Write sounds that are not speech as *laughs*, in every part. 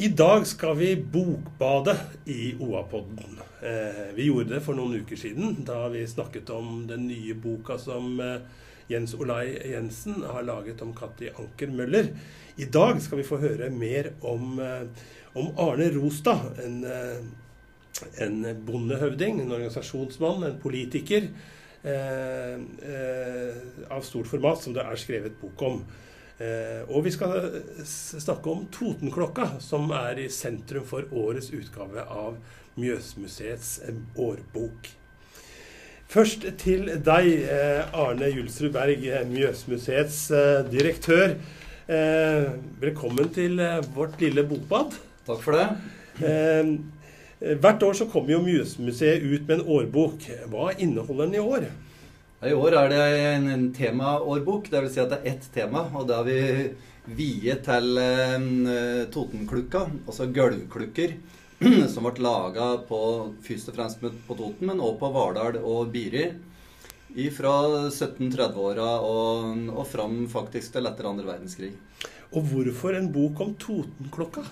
I dag skal vi bokbade i OA-podden. Eh, vi gjorde det for noen uker siden, da vi snakket om den nye boka som eh, Jens Olai Jensen har laget om Katti Anker Møller. I dag skal vi få høre mer om, eh, om Arne Rostad, en, eh, en bondehøvding, en organisasjonsmann, en politiker eh, eh, av stort format, som det er skrevet bok om. Eh, og vi skal snakke om Totenklokka, som er i sentrum for årets utgave av Mjøsmuseets eh, årbok. Først til deg, eh, Arne Julsrud Berg, Mjøsmuseets direktør. Velkommen til vårt lille bokbad. Takk for det. Hvert år så kommer jo Mjøsmuseet ut med en årbok. Hva inneholder den i år? I år er det en, en temaårbok. Dvs. Si at det er ett tema. Og det har vi viet til eh, Totenklukka, altså gulvklukker, *clears throat* som ble laga først og fremst på Toten, men også på Vardal og Biri. Fra 1730-åra og, og fram faktisk til etter andre verdenskrig. Og hvorfor en bok om Totenklokka?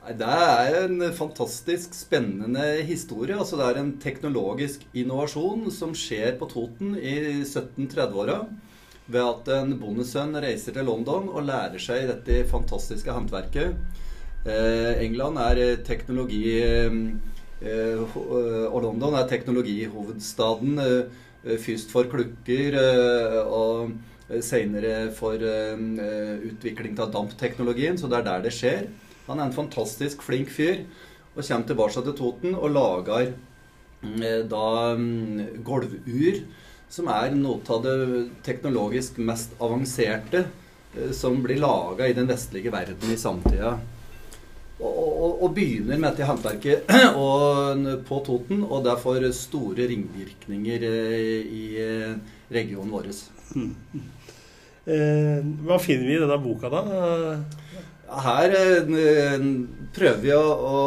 Det er en fantastisk spennende historie. Altså, det er en teknologisk innovasjon som skjer på Toten i 1730-åra. Ved at en bondesønn reiser til London og lærer seg dette fantastiske håndverket. Eh, England er teknologi eh, Og London er teknologihovedstaden. Eh, først for klukker eh, og senere for eh, utvikling av dampteknologien. Så det er der det skjer. Han er en fantastisk flink fyr. Og kommer tilbake til Toten og lager eh, da golvur, gulvur, som er noe av det teknologisk mest avanserte eh, som blir laga i den vestlige verden i samtida. Og, og, og, begynner med dette håndverket *clears throat* på Toten, og det får store ringvirkninger eh, i regionen vår. Mm. *laughs* hva finner vi i denne boka, da? Her eh, prøver vi å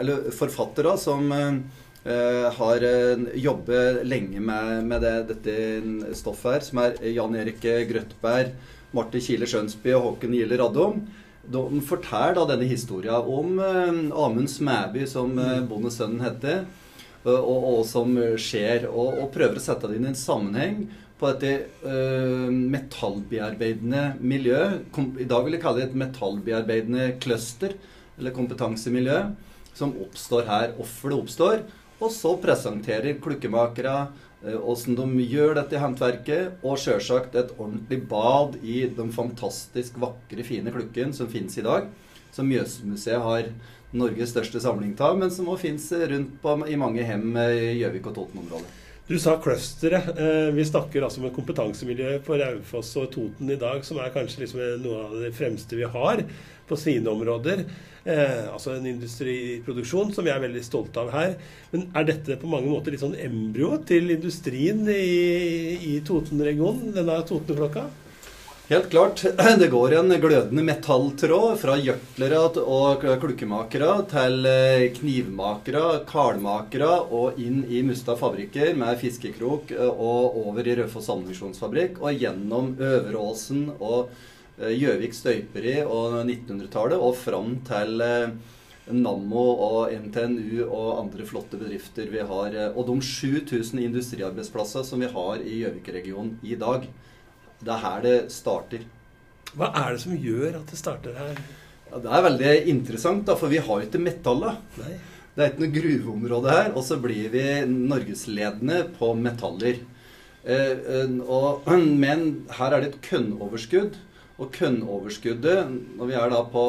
Eller forfattere som eh, har eh, jobbet lenge med, med det, dette stoffet her, som er Jan Erik Grøtberg, Marte Kile Skjønsby og Håken Gille Radom. De forteller da denne historien om Amund Smæby, som bondesønnen heter, og, og, som skjer, og, og prøver å sette det inn i en sammenheng på dette uh, metallbearbeidende miljøet. I dag vil jeg kalle det et metallbearbeidende cluster, eller kompetansemiljø, som oppstår her. Hvorfor oppstår. Og så presenterer klukkemakere åssen uh, de gjør dette håndverket, og sjølsagt et ordentlig bad i de fantastisk vakre, fine klukkene som finnes i dag. Som Mjøsmuseet har Norges største samling av, men som også finnes rundt på, i mange hjem i Gjøvik og Toten-området. Du sa clusteret. Eh, vi snakker altså om et kompetansemiljø på Raufoss og Toten i dag, som er kanskje liksom noe av det fremste vi har på sine områder. Eh, altså en industriproduksjon som vi er veldig stolte av her. Men er dette på mange måter litt sånn embryo til industrien i, i Toten-regionen, denne Totenklokka? Helt klart. *clears throat* Det går en glødende metalltråd fra gjørtlere og klukkemakere til eh, knivmakere, karlmakere og inn i Mustad fabrikker med fiskekrok eh, og over i Raufoss ammunisjonsfabrikk og gjennom Øveråsen og eh, Gjøvik støyperi og 1900-tallet og fram til Nammo og NTNU og andre flotte bedrifter vi har. Og de 7000 industriarbeidsplasser som vi har i Gjøvik-regionen i dag. Det er her det starter. Hva er det som gjør at det starter her? Ja, det er veldig interessant, da, for vi har jo ikke metallet. Nei. Det er ikke noe gruveområde her. Og så blir vi norgesledende på metaller. Eh, eh og, *clears throat* men her er det et kønnoverskudd. Og kønnoverskuddet, når vi er da på,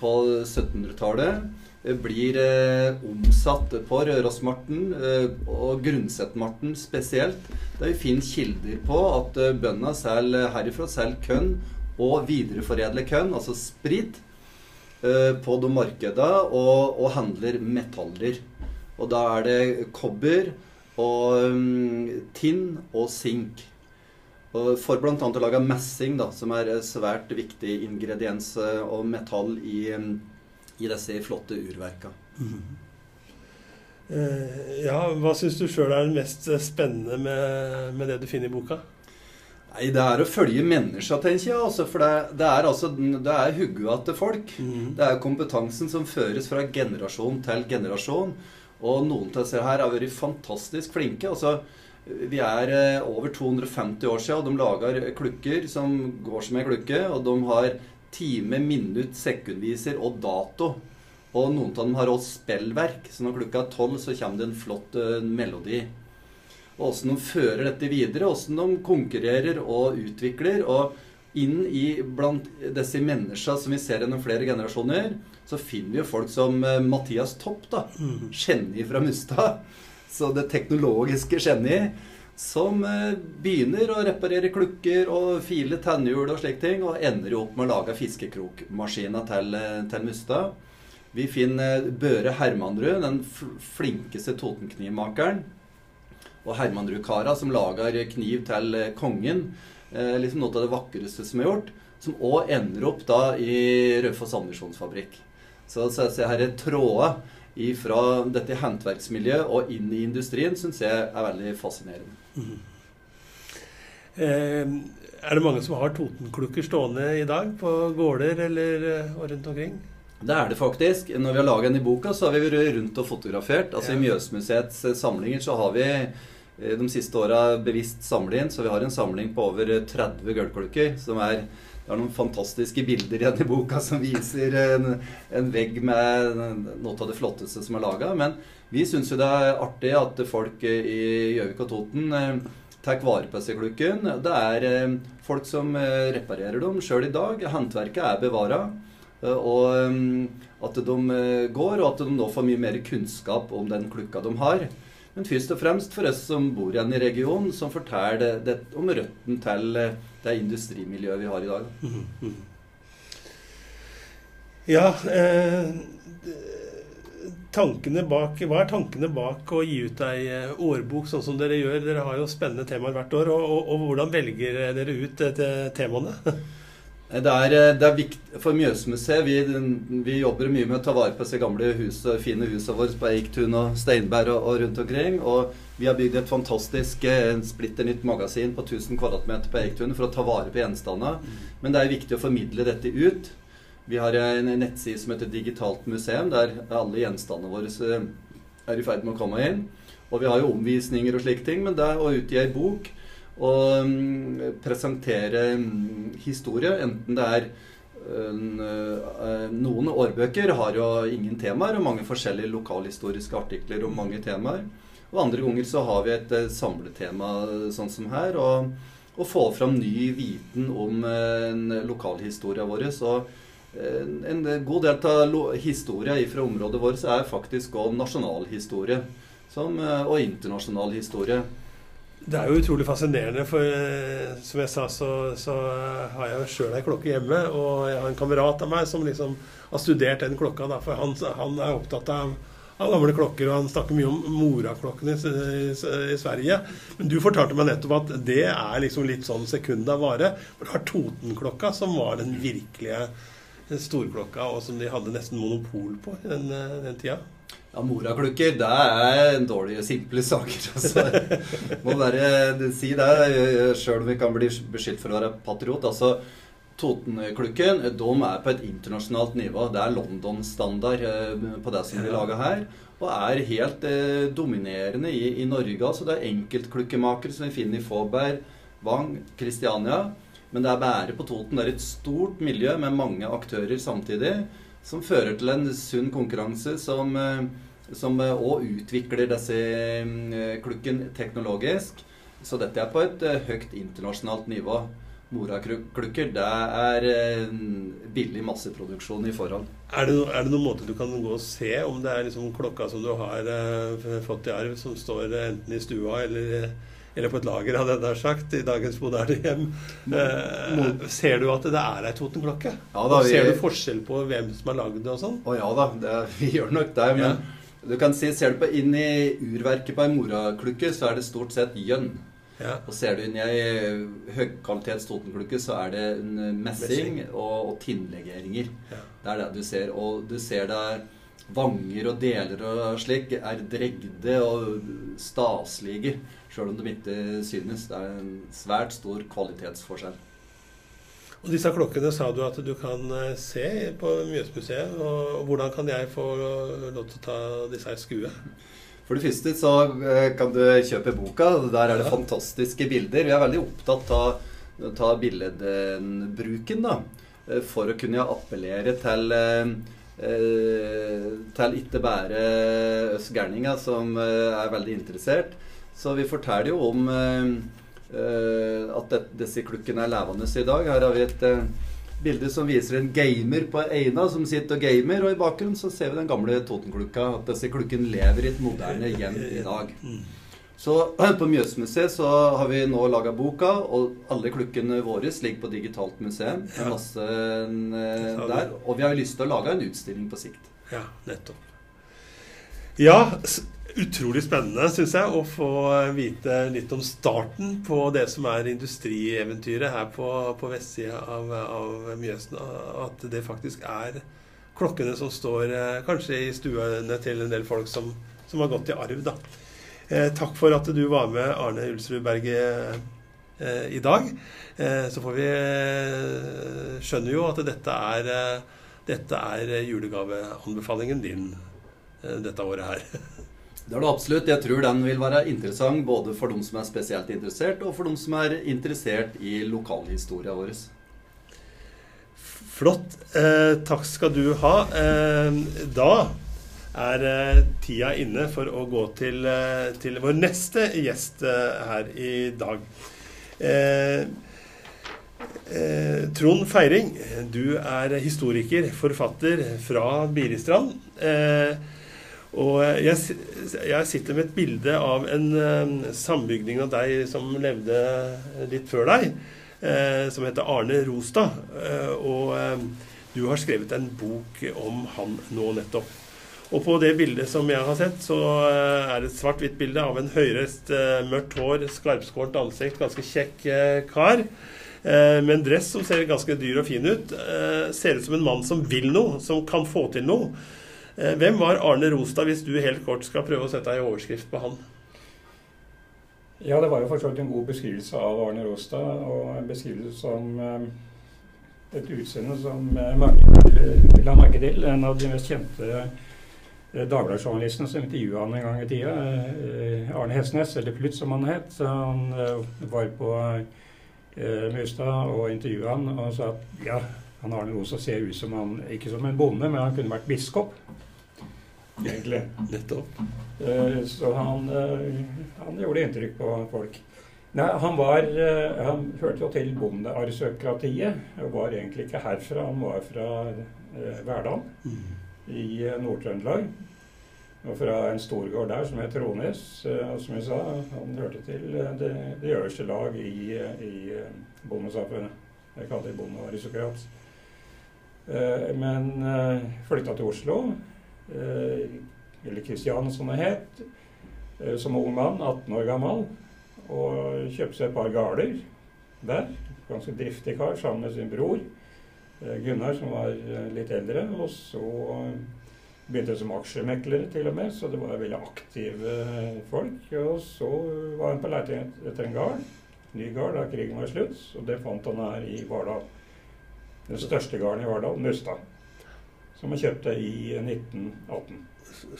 på 1700-tallet blir eh, omsatt på Rørosmarten eh, og grunnsettmarten spesielt. Der vi finner kilder på at eh, bøndene selger herifra selger kønn og videreforedler kønn, altså sprit, eh, på de markedene og, og, handler metaller. Og da er det kobber og um, tinn og sink. Og for bl.a. å lage messing, da, som er svært viktig ingrediens eh, og metall i um, i disse flotte urverka. Mm. ja, hva syns du sjøl er det mest spennende med, med, det du finner i boka? Nei, Det er å følge menneska, tenker jeg. Altså, for det, det er altså, det er hugga til folk. Mhm. Det er kompetansen som føres fra generasjon til generasjon. Og noen av disse her har vært fantastisk flinke. altså vi er eh, over 250 år siden, og de lager klukker som går som ei klukke. Og de har time, minutt, sekundviser og dato. Og noen av dem har også spillverk. Så når klokka er tolv, så kommer det en flott uh, melodi. Og åssen de fører dette videre, åssen de konkurrerer og utvikler. Og inn i blant disse menneskene som vi ser gjennom flere generasjoner, så finner vi jo folk som uh, Mathias Topp, da. Mhm. Geni fra Mustad. Så det teknologiske geni. Som eh, begynner å reparere klukker og file tennhjul og slike ting, og ender jo opp med å lage fiskekrokmaskina til, eh, til Mustad. Vi finner Børe Hermanrud, den fl- flinkeste Totenknivmakeren. Og Hermanrud-kara som lager kniv til eh, kongen. Eh, liksom noe av det vakreste som er gjort. Som òg ender opp da i Raufoss ammunisjonsfabrikk. Så, så, så her er tråder fra dette håndverksmiljøet og inn i industrien syns jeg er veldig fascinerende. Eh, er det mange som har Totenklukker stående i dag på gårder eller eh, og rundt omkring? Det er det faktisk. Når vi har laga den i boka, så har vi vært rundt og fotografert. Altså Ja. I Mjøsmuseets eh, samlinger så har vi eh, de siste åra bevisst samlet inn. Så vi har en samling på over eh, 30 gulvklukker. Som er det er noen fantastiske bilder igjen i boka som viser en, en vegg med noe av det flotteste som er laga. Men vi syns jo det er artig at folk i Gjøvik og Toten eh, tar vare på seg klukken. Det er eh, folk som eh, reparerer dem sjøl i dag. Håndverket er bevara. Og at de går, og at de nå får mye mer kunnskap om den klukka de har. Men først og fremst for oss som bor igjen i regionen, som forteller det, om røtten til eh, det industrimiljøet vi har i dag. Mhm, mhm. Ja eh, bak, Hva er tankene bak å gi ut ei eh, årbok sånn som dere gjør? Dere har jo spennende temaer hvert år. Og, og, og hvordan velger dere ut eh, temaene? *laughs* Eh, Det er, eh, det er viktig for Mjøsmuseet. Vi, vi jobber mye med å ta vare på disse gamle hus, fine husene våre på Eiktun og Steinberg og, og rundt omkring. Og vi har bygd et fantastisk eh, splitter nytt magasin på 1000 kvm på Eiktun for å ta vare på gjenstandene. Men det er viktig å formidle dette ut. Vi har en nettside som heter Digitalt museum, der alle gjenstandene våre er i ferd med å komme inn. Og vi har jo omvisninger og slike ting, men det er å utgi ei bok og mm, presentere mm, historie, enten det er eh, Noen årbøker har jo ingen temaer, og mange forskjellige lokalhistoriske artikler om mange temaer. Og andre ganger så har vi et eh, samletema sånn som her, og, og få fram ny viten om lokalhistoria vår. Så eh, en god del av historia fra området vårt er faktisk òg nasjonalhistorie. Eh, og internasjonal historie. Det er jo utrolig fascinerende, for eh, som jeg sa, så, så eh, har jeg jo sjøl ei klokke hjemme. Og jeg har en kamerat av meg som liksom har studert den klokka, da, for han, han er opptatt av, av gamle klokker. Og han snakker mye om moraklokkene i, i, i Sverige. Men du fortalte meg nettopp at det er liksom litt sånn sekund av vare. For du har Totenklokka, som var den virkelige storklokka, og som de hadde nesten monopol på i den, eh, den tida. Ja, moraklukker, det er en dårlig simple saker. *laughs* Altså. Må bare si det, sjøl om vi kan bli beskyldt for å være patriot. altså Totenklukken de er på et internasjonalt nivå. Det er London-standard eh, på det som blir laga her. Og er helt eh, dominerende i, i Norge. altså Det er enkeltklukkemaker som vi finner i Fåberg, Vang, Kristiania. Men det er bare på Toten. Det er et stort miljø med mange aktører samtidig. Som fører til en sunn konkurranse som eh, som også utvikler disse eh, klukken teknologisk. Så dette er på et eh, høyt internasjonalt nivå. Moraklukker, det er eh, billig masseproduksjon i forhold. Er det, er det noen måte du kan gå og se om det er liksom klokka som du har eh, fått i arv, som står eh, enten i stua eller, eller på et lager, hadde jeg nær sagt, i dagens moderne hjem? Eh, ser du at det er ei Totenklokke? Ja da, vi- Ser du forskjell på hvem som har lagd det og sånn? Å ja da, det, *laughs* vi gjør nok det. Men du kan si, ser du på inn i urverket på ei moraklukke, så er det stort sett gjønn. Ja. Og ser du inn i ei høykvalitets Totenklukke, så er det en messing Messing. og, og tinnlegeringer. Ja. Det er det du ser. Og du ser det vanger og deler og slik er dregde og staslige, sjøl om de ikke synes. Det er en svært stor kvalitetsforskjell. Og disse klokkene sa du at du kan eh, se på Mjøsmuseet. og Hvordan kan jeg få lov til å ta disse i skue? For det første så eh, kan du kjøpe boka. Der er det fantastiske bilder. Vi er veldig opptatt av, å ta billedbruken, da. Eh, for å kunne appellere til til ikke bare oss gærninger som er veldig interessert. Så vi forteller jo om Eh, at disse klukkene er levende i dag. Her har vi et eh, bilde som viser en gamer på Eina som sitter og gamer, og i bakgrunnen så ser vi den gamle Totenklukka. At disse klukkene lever i et moderne hjem i dag. Så *clears throat* på Mjøsmuseet så har vi nå laga boka, og alle klukkene våre ligger på digitalt museum. Masse eh, der. Og vi har lyst til å lage en utstilling på sikt. Ja, nettopp. Ja, utrolig spennende, syns jeg, å få vite litt om starten på det som er industrieventyret her på, på vestsida av, av, Mjøsen. At det faktisk er klokkene som står eh, kanskje i stuene til en del folk som, som har gått i arv. da. Eh, takk for at du var med, Arne Ulsrud Berge, eh, i dag. Eh, så får vi skjønner jo at dette er, dette er julegaveanbefalingen din dette året her. *laughs* Det er det absolutt. Jeg tror den vil være interessant både for de som er spesielt interessert, og for de som er interessert i lokalhistoria vår. Flott. Eh, takk skal du ha. Eh, da er eh, tida inne for å gå til, eh, til vår neste gjest eh, her i dag. Eh, Trond Feiring, du er historiker, forfatter fra Biristrand. Eh, og jeg, jeg, sitter med et bilde av en uh, sambygning av deg som levde litt før deg, uh, som heter Arne Rostad. Uh, og du har skrevet en bok om han nå nettopp. Og på det bildet som jeg har sett, så er det et svart-hvitt bilde av en høyreist, mørkt hår, skarpskåret ansikt, ganske kjekk kar. Med en dress som ser ganske dyr og fin ut. Ser ut som en mann som vil noe, som kan få til noe. Eh, hvem var Arne Rostad, hvis du helt kort skal prøve å sette ei overskrift på han? Ja, det var jo for en god beskrivelse av Arne Rostad, og en beskrivelse som eh, et utseende som eh, mange la merke til. En av de mest kjente Dagbladet-journalistene som intervjua han en gang i tida, Arne Hesnes, eller Plutt som han het. Han var på Mustad og intervjua han og sa at ja, han har noe som ser ut som han, ikke som en bonde, men han kunne vært biskop egentlig. Nettopp. Uh, så han, uh, han, gjorde inntrykk på folk. Nei, han var uh, Han hørte jo til bondearisokratiet, Og var egentlig ikke herfra. Han var fra Verdal mm. i Nord-Trøndelag. Og fra en storgård der som het Trones. og som jeg sa, han hørte til det, det øverste lag i, i bondesamfunnet. Jeg kaller det bondearistokrat. Men flytta til Oslo Eh, eller Kristian som det het, eh, som ung mann, 18 år gammel, og kjøpte seg et par gårder der. Ganske driftig kar sammen med sin bror eh, Gunnar, som var litt eldre. Og så begynte som aksjemeklere, til og med, så det var veldig aktive folk. Og så var han på leting etter en gard, ny gard, da krigen var slutt. Og det fant han her i Vardal. Den største gården i Vardal, Mustad som han kjøpte i 1918.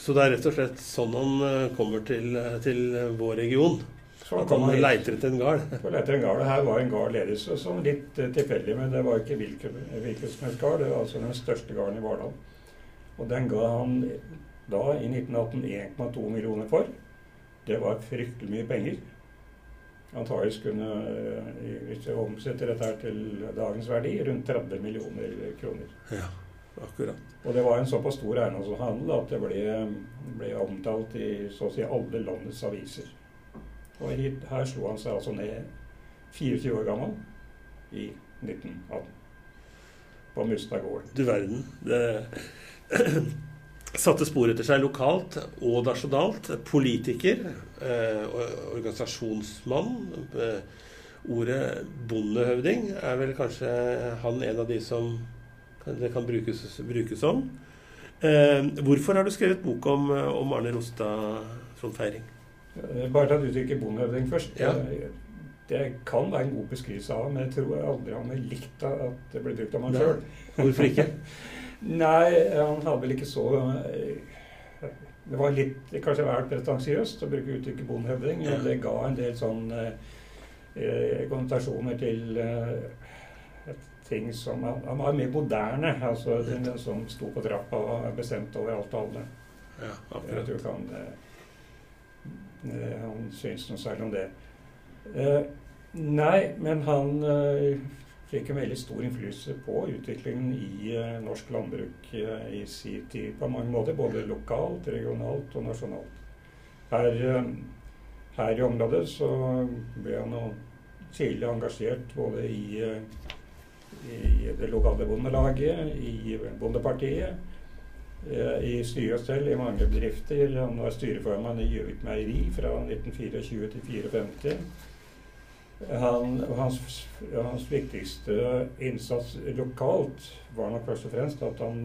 Så det er rett og slett sånn han eh, kommer til, eh, til vår region? Så at han leiter etter en gard? *laughs* Leiter en gard. Her var en gard ledig, sånn litt uh, tilfeldig, men det var ikke hvilken som helst gard. Det var altså den største garden i Vardal. Og den ga han da, i 1918, 1,2 millioner for. Det var fryktelig mye penger. Antakeligvis kunne, hvis vi omsetter dette her til dagens verdi, rundt 30 millioner kroner. Ja. Akkurat. Og det var en såpass stor eiendomshandel at det ble, ble, omtalt i så å si alle landets aviser. Og her slo han seg altså ned 24 år gammel i 1918. På Mustad gård. Du verden. Det *clears throat* satte spor etter seg lokalt og nasjonalt. Politiker, eh, organisasjonsmann. Eh, ordet bondehøvding er vel kanskje han en av de som det kan brukes, brukes om. Eh, hvorfor har du skrevet bok om, om Arne Rostad, Trond Feiring? Bare ta uttrykket bondehøvding først. Ja. Det kan være en god beskrivelse av men jeg tror aldri han har likt at det ble brukt om ham sjøl. Hvorfor ikke? *laughs* Nei, han hadde vel ikke så Det var litt kanskje vært pretensiøst å bruke uttrykket bondehøvding. Ja. Det ga en del sånn eh, konnotasjoner til eh, ting som Han, var mer moderne. altså Den, den som sto på trappa og bestemte over alt og alle. Ja, Jeg tror ikke han eh, Han syns noe særlig om det. Eh, nei, men han eh, fikk en veldig stor innflytelse på utviklingen i eh, norsk landbruk eh, i sin tid på mange måter. Både lokalt, regionalt og nasjonalt. Her, eh, her i området så ble han tidlig engasjert både i, i det lokale bondelaget, i Bondepartiet. i I styret selv i mange bedrifter. Han var styreformann i Gjøvik Meieri fra 1924 til 1954. Han, hans, hans viktigste innsats lokalt var nok først og fremst at han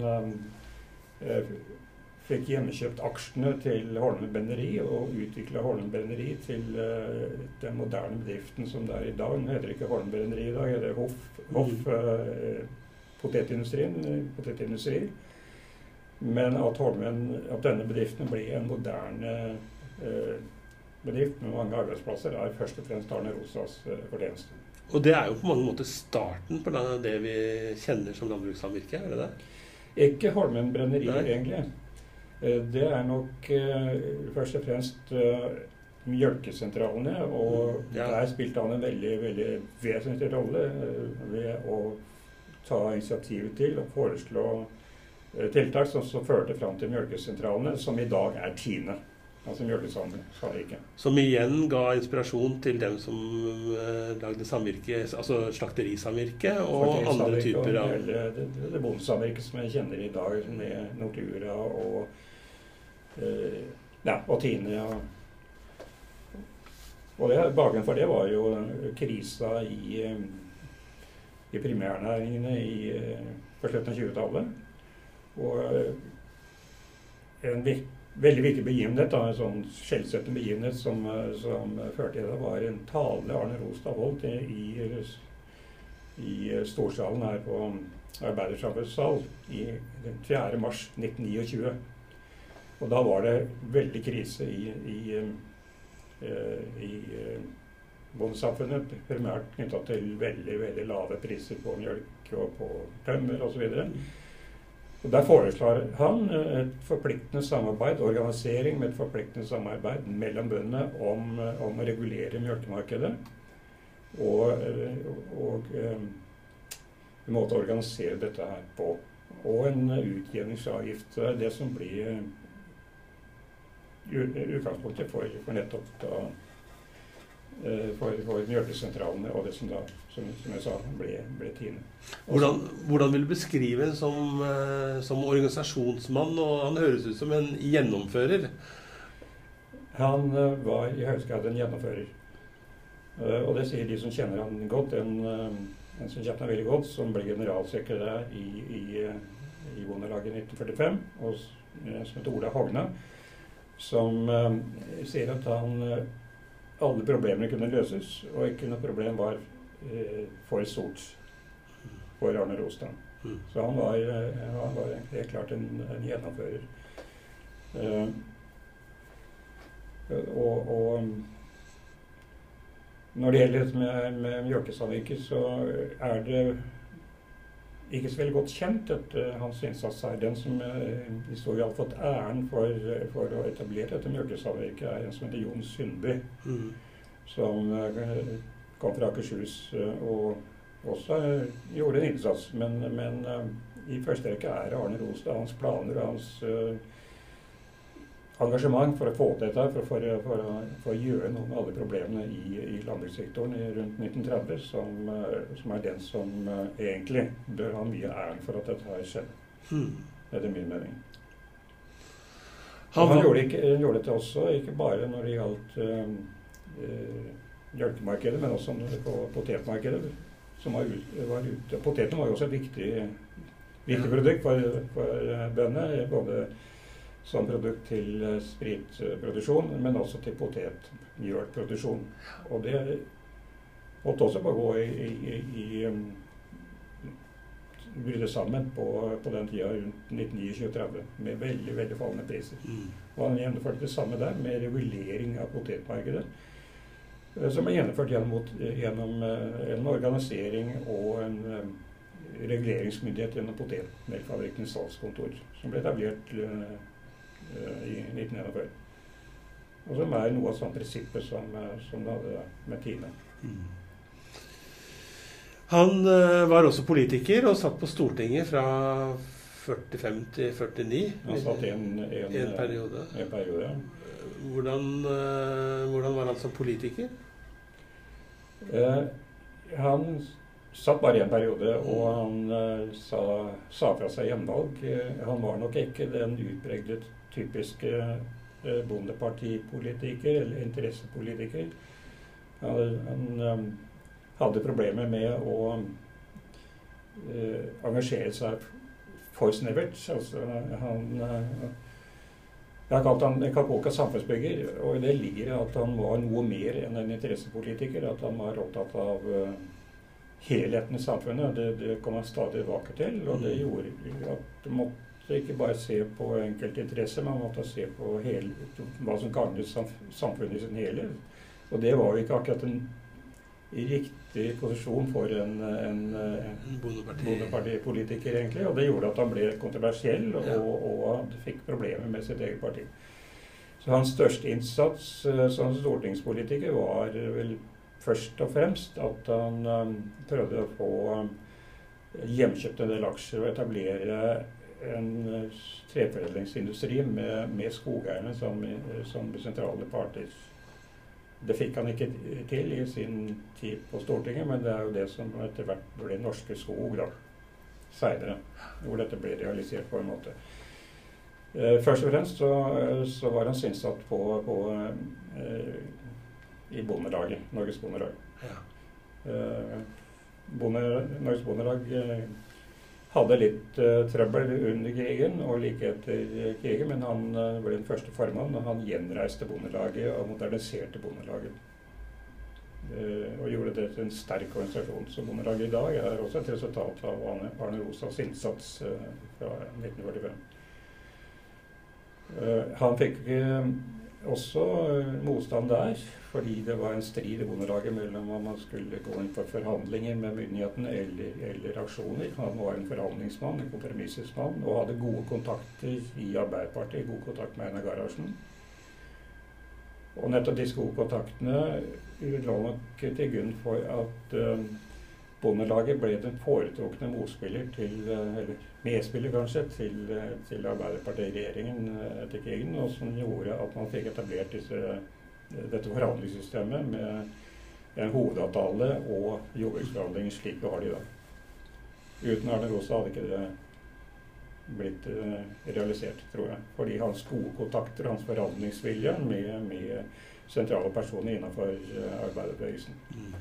eh, fikk hjemmekjøpt aksjene til Holmen Benneri og utvikla Holmen Benneri til eh, den moderne bedriften som det er i dag. Nå heter ikke Holmen Benneri i dag, det er Hoff, Hoff eh, potetindustrien, eh, potetindustri. Men at, Holmen, at denne bedriften blir en moderne eh, bedrift med mange arbeidsplasser, er først og fremst Arne Rosas eh, fortjeneste. Og det er jo på mange måter starten på det- vi kjenner som landbrukssamvirke, er det det? Ikke Holmen brenneri, egentlig. Eh, Det er nok eh, først og fremst mjølkesentralene, og Mm, ja. der spilte han en veldig, veldig vesentlig rolle ved å ta initiativet til og foreslå tiltak som, som førte fram til mjølkesentralene, som i dag er Tine. Altså mjølkesamvirket. Som igjen ga inspirasjon til dem som eh, lagde samvirke, altså slakterisamvirke og andre typer av Det, det, det, det bondesamvirket som jeg kjenner i dag, med Nortura og eh, ja, og Tine. Og, og det, bakgrunnen for det var jo krisa i, eh, i primærnæringene i, eh, på slutten av 20-tallet. Og en vik, veldig viktig begivenhet, da, en sånn skjellsettende begivenhet som, eh, som førte til det, var en tale Arne Rostad holdt i, i, i Storsalen her på Arbeidersamfunnets sal den 4. mars 1929. Og da var det veldig krise i, i, eh, i eh, bondesamfunnet, primært knytta til veldig veldig lave priser på mjølk og på tømmer osv. Og Der foreslår han eh, et forpliktende samarbeid, organisering med et forpliktende samarbeid mellom bøndene om, eh, om å regulere mjølkemarkedet. Og, eh, og en måte å organisere dette her på. Og en utjevningsavgift. Det som blir utgangspunktet for, for nettopp da for, for mjølkesentralene og det som da, som, som jeg sa, ble, ble Tine. Hvordan, hvordan vil du beskrive som, eh, som organisasjonsmann? Og han høres ut som en gjennomfører. Han eh, var i høyeste grad en gjennomfører. Eh, og det sier de som kjenner han godt. En, en som kjente han veldig godt, som ble generalsekretær i, i, i Bondelaget i 1945, og som heter Ola Hogne, som sier at han alle problemene kunne løses, og ikke noe problem var for stort for Arne Rostad. Mm. Så han var, eh, han var helt klart en, en gjennomfører. Eh, og, og når det gjelder dette med, med mjølkesamvirket, så er det ikke så veldig godt kjent dette, hans innsats her. Den som eh, i stor grad har fått æren for, for å etablere dette mjølkesamvirket, er en som heter Jon Sundby, Mm. som eh, kom fra Akershus eh, og også eh, gjorde en innsats. Men, men eh, i første rekke er det Arne Rostad, hans planer og hans engasjement for å få til dette, for, for, for, for å gjøre noe med alle problemene i, i landbrukssektoren rundt 1930, som, som er den som egentlig bør ha mye æren for at dette har skjedd, Hmm. etter min mening. Han han gjorde, ikke, han gjorde dette også, ikke bare når det gjaldt øh, øh, mjølkemarkedet, men også på potetmarkedet. Som var, ut, var ute. Poteten var jo også et viktig viktig produkt for, for eh, bøndene. Både som produkt til eh, spritproduksjon, men også til potetmjølproduksjon. Og det måtte også å gå i, i, i um, bryte sammen på, på, den tida rundt 1929-30 med veldig veldig fallende priser. Mm. Og han gjennomførte det samme der med regulering av potetmarkedet. Eh, som er gjennomført gjennom, gjennom eh, en organisering og en reguleringsmyndighet gjennom potetmelkfabrikkens salgskontor, som ble etablert i 1941. Og som er noe av samme prinsippet som, som det hadde med Tine. Mm. Han var også politiker og satt på Stortinget fra 45 til 49. Han satt i en, en, en, periode. En periode ja. Hvordan, uh, hvordan, var han som politiker? Uh, han satt bare en periode, og han sa, sa, fra seg gjenvalg. han var nok ikke den utpregede typiske bondepartipolitiker eller interessepolitiker. Han, han hadde problemer med å uh, engasjere seg for snevert. Altså, han jeg har kalt ham Kapoka samfunnsbygger, og i det ligger at han var noe mer enn en interessepolitiker. At han var opptatt av uh, helheten i samfunnet. Det, det kom han stadig tilbake til. Og det mm. gjorde at du måtte ikke bare se på enkeltinteresser, men måtte se på hele, hva som gagnet samfunnet i sin helhet. Og det var jo ikke akkurat en riktig posisjon for en, en, en bondepartipolitiker, egentlig. Og det gjorde at han ble kontroversiell og, og, fikk problemer med sitt eget parti. Så hans største innsats uh, som stortingspolitiker var vel først og fremst at han um, prøvde å få um, hjemkjøpt en del aksjer og etablere en uh, treforedlingsindustri med, med skogeierne som, som sentrale parter. Det fikk han ikke til i sin tid på Stortinget, men det er jo det som etter hvert ble Norske Skog da, seinere. Hvor dette ble realisert på en måte. Eh, først og fremst så, så var han synsatt på, på eh, i Bondelaget. Norges Bondelag. Ja. Eh, bonde, Norges Bondelag eh, hadde litt uh, trøbbel under krigen og like etter krigen, men han uh, ble den første formann, og han gjenreiste Bondelaget og moderniserte Bondelaget. Uh, og gjorde det til en sterk organisasjon. Så Bondelaget i dag er også et resultat av Arne, Arne Rosas innsats fra 1945. han fikk også motstand der fordi det var en strid i Bondelaget mellom om man skulle gå inn for forhandlinger med myndighetene eller, eller aksjoner. Han var en forhandlingsmann, en kompromissets mann, og hadde gode kontakter i Arbeiderpartiet. God kontakt med Einar Gerhardsen. Og nettopp disse gode kontaktene lå nok til grunn for at uh, Bondelaget ble den foretrukne motspiller til, uh, eller medspiller kanskje, til, uh, til Arbeiderpartiet-regjeringen etter krigen, og som gjorde at man fikk etablert disse dette forhandlingssystemet med en hovedavtale og jordbruksforhandlinger slik vi har det i dag. Uten Arne Rosa hadde ikke det blitt uh, realisert, tror jeg. Fordi hans gode kontakter, og hans forhandlingsvilje med, med, sentrale personer innenfor uh, arbeiderbevegelsen. Mm.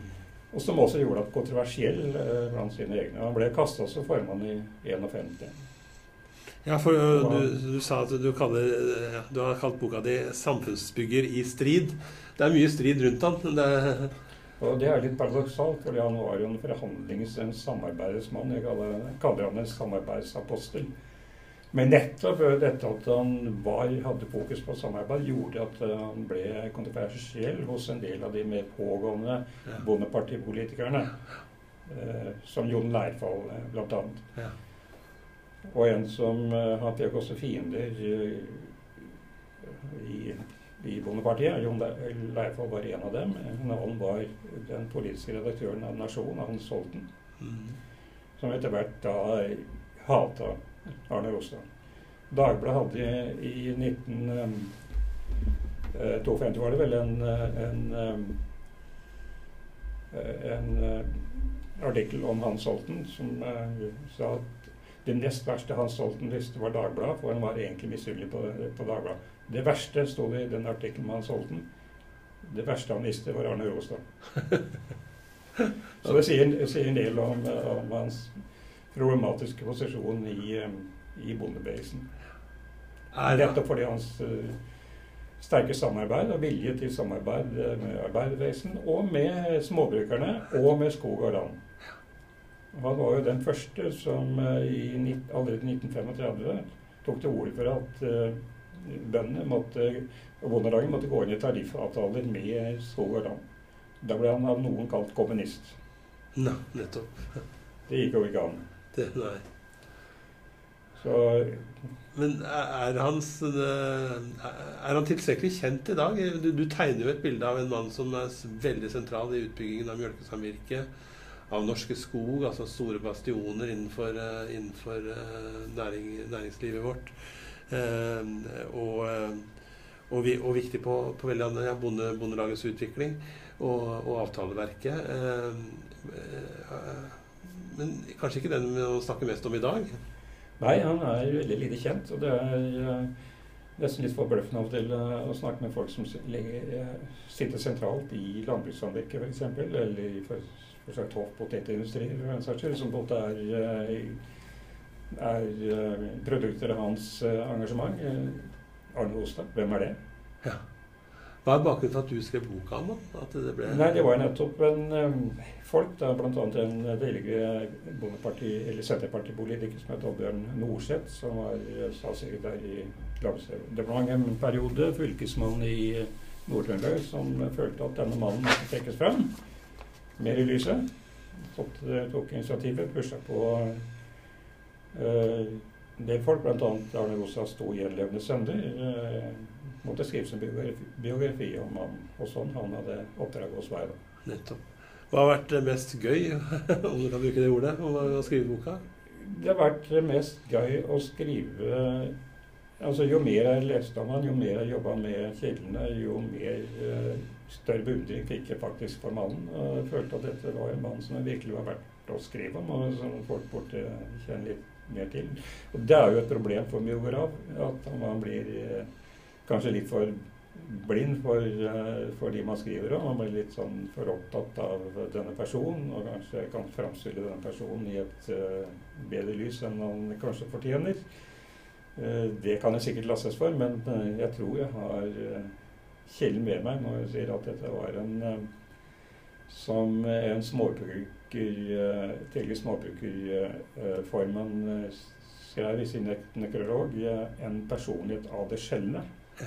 Og som også gjorde at kontroversiell blant sine egne. Han ble kasta som formann i 51. Ja, for uh, du, du, sa at du, kaller, du, har kalt boka di 'Samfunnsbygger i strid'. Det er mye strid rundt han. Det og det er litt paradoksalt, for han var jo en forhandlings-, en samarbeidsmann. Jeg kaller, kaller han en samarbeidsapostel. Men nettopp dette at han var, hadde fokus på samarbeid, gjorde at han ble kontroversiell hos en del av de mer pågående bondepartipolitikerne. Eh, som Jon Leirfall, blant annet. Og en som uh, han fikk også fiender uh, i, i Bondepartiet. Jon Leirfall var en av dem. Han var den politiske redaktøren av Nasjonen, Hans Holten. Mm. Som etter hvert da hata Arne Rostad. Dagbladet hadde i 1952 uh, var det vel en, en, en artikkel om Hans Holten som sa at det nest verste Hans Stolten visste, var Dagbladet, for han var egentlig misunnelig på, på Dagbladet. Det verste sto det i den artikkelen med Hans Holten. Det verste han visste, var Arne Råstad. *laughs* Så det sier, sier en del om, om, hans problematiske posisjon i, i bondebevegelsen. Nettopp fordi hans uh, sterke samarbeid og vilje til samarbeid eh, med arbeiderbevegelsen, og med småbrukerne, og med skog og land. Han var jo den første som eh, i, allerede i 1935 tok til orde for at eh, bøndene måtte, Bondelaget måtte gå inn i tariffavtaler med skog og land. Da ble han av noen kalt kommunist. Nei, nettopp. Det gikk jo ikke an. Det, nei. Så Men er hans eh, Er han tilstrekkelig kjent i dag? Du, du tegner jo et bilde av en mann som er veldig sentral i utbyggingen av mjølkesamvirket, av Norske Skog, altså store bastioner innenfor, eh, innenfor eh, næring, næringslivet vårt. Eh, og, og, vi, og viktig på, på veldig andre, ja, bonde, Bondelagets utvikling og, og avtaleverket. Men kanskje ikke den vi snakker mest om i dag? Nei, han er veldig lite kjent. Og det er nesten litt forbløffende av og til å snakke med folk som si- sitter sentralt i landbrukssamvirket f.eks., eller i for, slags sagt hoff- potetindustri, for den saks skyld, som på en måte er, eh, er eh, produkter av hans eh, engasjement. Arne Ostad, hvem er det? Ja. Hva er bakgrunnen for at du skrev boka om ham? At det ble Nei, det var nettopp en folk, da, bl.a. en tidligere bondeparti- eller Senterpartipolitiker som het Oddbjørn Norseth, som var statssekretær i Landbruksdepartementet en periode, fylkesmann i Nord-Trøndelag, som følte at denne mannen måtte trekkes fram mer i lyset. Tok, tok initiativet, pusha på uh, det folk, bl.a. Arne Rosas to gjenlevende sønner. uh, måtte skrive sin biografi, biografi om han, og sånn han hadde oppdrag hos meg. Nettopp. Hva har vært mest gøy, *laughs* om du kan bruke det ordet, om å skrive boka? Det har vært mest gøy å skrive Altså Jo mer jeg leste om han, jo mer jeg jobba med kildene, jo mer eh, større beundring fikk jeg faktisk for mannen. Og jeg følte at dette var en mann som virkelig var verdt å skrive om, og som folk burde kjenne litt mer til. Og Det er jo et problem for en at man blir eh, kanskje litt for blind for, eh, for de man skriver om. Man blir litt sånn for opptatt av denne personen, og kanskje kan framstille denne personen i et eh, bedre lys enn han kanskje fortjener. Det kan jeg sikkert lastes for, men jeg tror jeg har eh, kilden med meg når jeg sier at dette var en eh, som en småbruker, Til småbrukerformen eh, skrev i sin nek- nekrolog, eh, en personlighet av det sjeldne. Ja.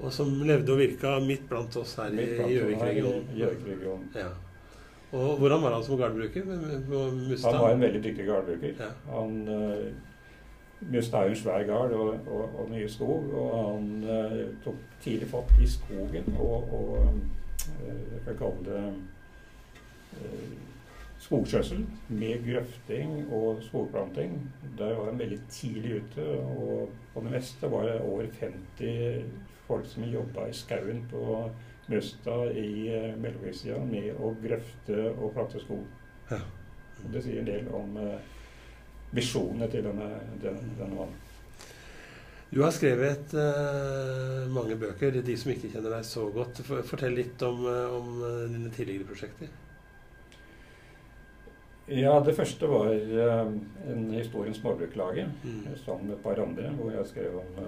Og som levde og virka midt blant oss her i Gjøvik-regionen. Ja. Og hvordan var han som gardbruker? Han var en veldig dyktig gardbruker. Ja. Han Mustad er svær gard og, og, og mye skog, og han eh, tok tidlig fatt i skogen og, og eh, jeg kan kalle det eh, skogskjøtsel med grøfting og skogplanting. Der var han veldig tidlig ute, og på det meste var det over 50 folk som jobba i skauen på Møsta i uh, mellomkrigstida med å grøfte og plante skog. Ja. Det sier en del om eh, visjonene til denne, denne, denne mannen. Du har skrevet uh, mange bøker. De som ikke kjenner deg så godt, for- fortell litt om, eh, om eh, dine tidligere prosjekter. Ja, det første var uh, en historie om Småbruklaget, Mm. sammen med et par andre, hvor jeg skrev om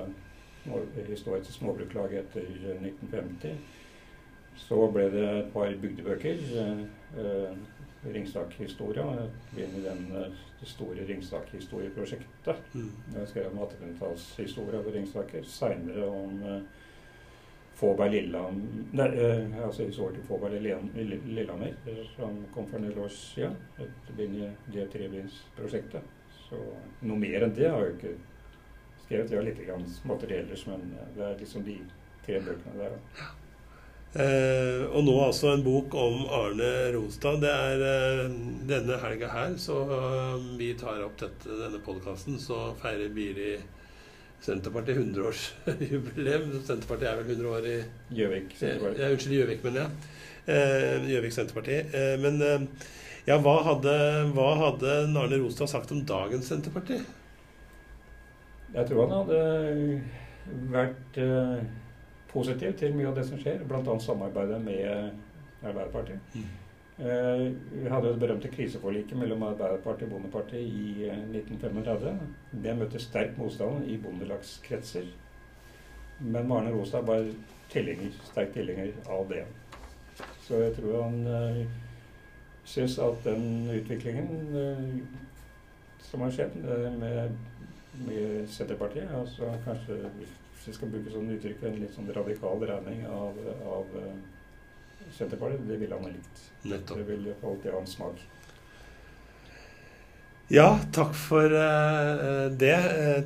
uh, historien til Småbruklaget etter eh, 1950. Så ble det et par bygdebøker. eh, eh, Ringsak-historia. Begynner i den, eh, det store Ringsak-historieprosjektet. Mm. Jeg skrev om 1800-tallshistorie over Ringsaker. Seinere om uh, Fåberg Lillehammer Nei, eh, altså historien til Fåberg Lille- Lille- Lillehammer, eh, som kom for en del år siden. Et begynner i det trebindsprosjektet. Så noe mer enn det har jeg ikke skrevet. Jeg har litt småtteri men eh, det er liksom de tre bøkene der. da. Eh, og nå altså en bok om Arne Ronstad. Det er eh, denne helga her, så eh, vi tar opp dette, denne podkasten, så feirer Biri Senterpartiet 100-årsjubileum. *laughs* Senterpartiet er vel 100 år i Gjøvik. Senterparti. Ja, Unnskyld, Gjøvik, men ja. Eh, Gjøvik Senterparti. Eh, men eh, ja, hva hadde, hva hadde Arne Ronstad sagt om dagens Senterparti? Jeg tror han hadde vært eh, positiv til mye av det som skjer, bl.a. samarbeidet med Arbeiderpartiet. Mm. Eh, vi hadde det berømte kriseforliket mellom Arbeiderpartiet og Bondepartiet i 1935. Det møtte sterk motstand i bondelagskretser. Men Marne Rostad var tilhenger, sterk tilhenger av det. Så jeg tror han uh, syns at den utviklingen uh, som har skjedd med, med Senterpartiet altså Kanskje hvis vi skal bruke sånn uttrykk, en litt sånn radikal dreining av, av Senterpartiet, det ville han ha likt. Nettopp. Det ville alltid ha en smak. Ja, takk for uh, det,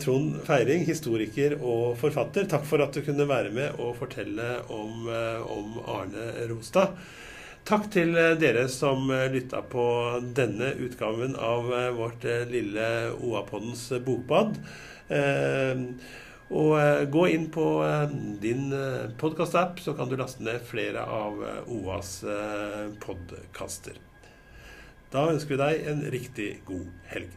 Trond Feiring, historiker og forfatter. Takk for at du kunne være med og fortelle om, om Arne Rostad. Takk til dere som lytta på denne utgaven av vårt lille OA-poddens bokbad. Og gå inn på din podkast-app, så kan du laste ned flere av OAs podkaster. Da ønsker vi deg en riktig god helg.